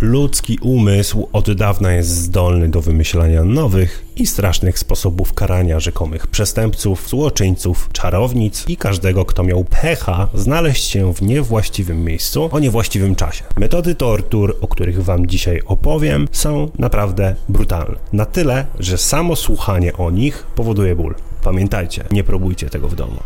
Ludzki umysł od dawna jest zdolny do wymyślania nowych i strasznych sposobów karania rzekomych przestępców, złoczyńców, czarownic i każdego, kto miał pecha znaleźć się w niewłaściwym miejscu o niewłaściwym czasie. Metody tortur, o których wam dzisiaj opowiem, są naprawdę brutalne. Na tyle, że samo słuchanie o nich powoduje ból. Pamiętajcie, nie próbujcie tego w domu.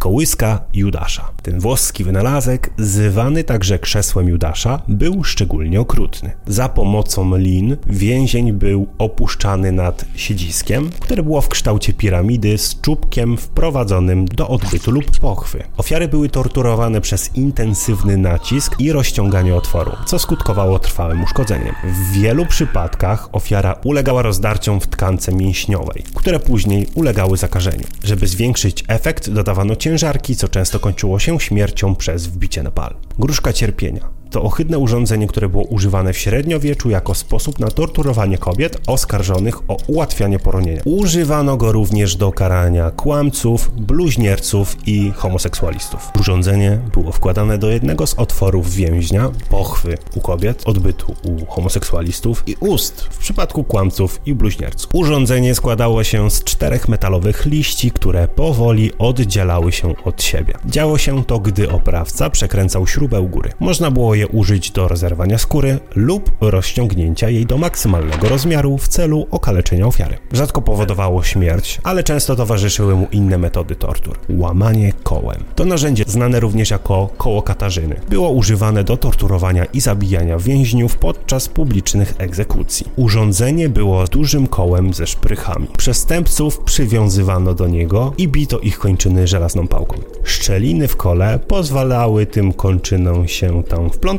Kołyska Judasza. Ten włoski wynalazek, zwany także krzesłem Judasza, był szczególnie okrutny. Za pomocą lin więzień był opuszczany nad siedziskiem, które było w kształcie piramidy z czubkiem wprowadzonym do odbytu lub pochwy. Ofiary były torturowane przez intensywny nacisk i rozciąganie otworu, co skutkowało trwałym uszkodzeniem. W wielu przypadkach ofiara ulegała rozdarciom w tkance mięśniowej, które później ulegały zakażeniu. Żeby zwiększyć efekt, dodawano ciężar ciężarki, co często kończyło się śmiercią przez wbicie na pal. Gruszka cierpienia to ohydne urządzenie, które było używane w średniowieczu jako sposób na torturowanie kobiet oskarżonych o ułatwianie poronienia. Używano go również do karania kłamców, bluźnierców i homoseksualistów. Urządzenie było wkładane do jednego z otworów więźnia, pochwy u kobiet, odbytu u homoseksualistów i ust w przypadku kłamców i bluźnierców. Urządzenie składało się z czterech metalowych liści, które powoli oddzielały się od siebie. Działo się to, gdy oprawca przekręcał śrubę u góry. Można było je użyć do rozerwania skóry lub rozciągnięcia jej do maksymalnego rozmiaru w celu okaleczenia ofiary. Rzadko powodowało śmierć, ale często towarzyszyły mu inne metody tortur. Łamanie kołem. To narzędzie, znane również jako koło Katarzyny, było używane do torturowania i zabijania więźniów podczas publicznych egzekucji. Urządzenie było dużym kołem ze szprychami. Przestępców przywiązywano do niego i bito ich kończyny żelazną pałką. Szczeliny w kole pozwalały tym kończynom się tam wplątać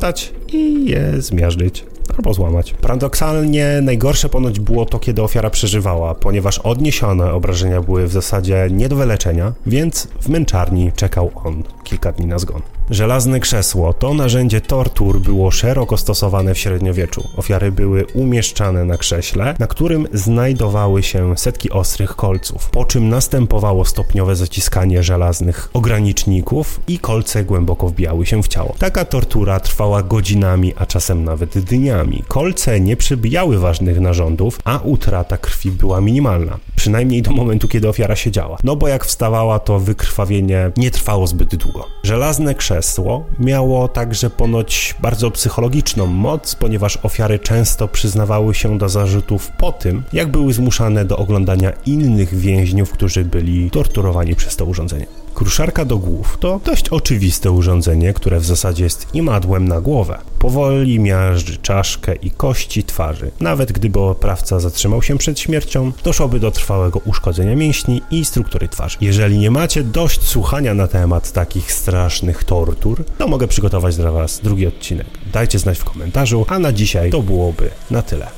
i je zmiażdżyć albo złamać. Paradoksalnie najgorsze ponoć było to, kiedy ofiara przeżywała, ponieważ odniesione obrażenia były w zasadzie nie do wyleczenia, więc w męczarni czekał on kilka dni na zgon. Żelazne krzesło to narzędzie tortur było szeroko stosowane w średniowieczu. Ofiary były umieszczane na krześle, na którym znajdowały się setki ostrych kolców, po czym następowało stopniowe zaciskanie żelaznych ograniczników i kolce głęboko wbijały się w ciało. Taka tortura trwała godzinami, a czasem nawet dniami. Kolce nie przebijały ważnych narządów, a utrata krwi była minimalna. Przynajmniej do momentu, kiedy ofiara siedziała. No bo jak wstawała, to wykrwawienie nie trwało zbyt długo. Żelazne krzesło miało także ponoć bardzo psychologiczną moc, ponieważ ofiary często przyznawały się do zarzutów po tym, jak były zmuszane do oglądania innych więźniów, którzy byli torturowani przez to urządzenie. Kruszarka do głów to dość oczywiste urządzenie, które w zasadzie jest imadłem na głowę. Powoli miażdży czaszkę i kości twarzy. Nawet gdyby oprawca zatrzymał się przed śmiercią, doszłoby do trwałego uszkodzenia mięśni i struktury twarzy. Jeżeli nie macie dość słuchania na temat takich strasznych tortur, to mogę przygotować dla Was drugi odcinek. Dajcie znać w komentarzu, a na dzisiaj to byłoby na tyle.